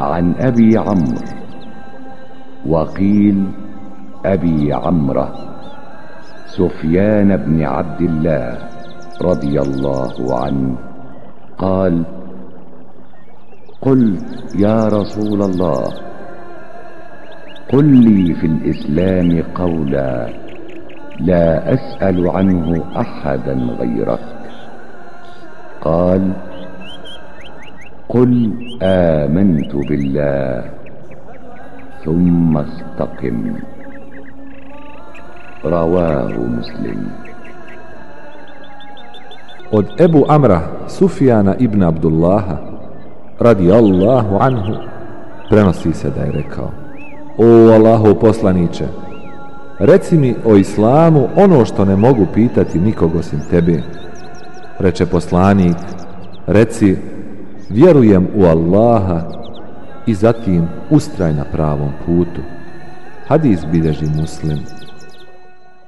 عن أبي عمرو. وقيل أبي عمرة سفيان بن عبد الله رضي الله عنه. قال قلت يا رسول الله قل لي في الإسلام قولا لا أسأل عنه أحدا غيرك. قال قل آمنت بالله ثم استقم رواه مسلم Od Ebu Amra Sufijana ibn Abdullaha radi Allahu anhu prenosi se da je rekao O Allahu poslaniće reci mi o islamu ono što ne mogu pitati nikog osim tebe reče poslanik reci vjerujem u Allaha i zatim ustraj na pravom putu. Hadis bilježi muslim.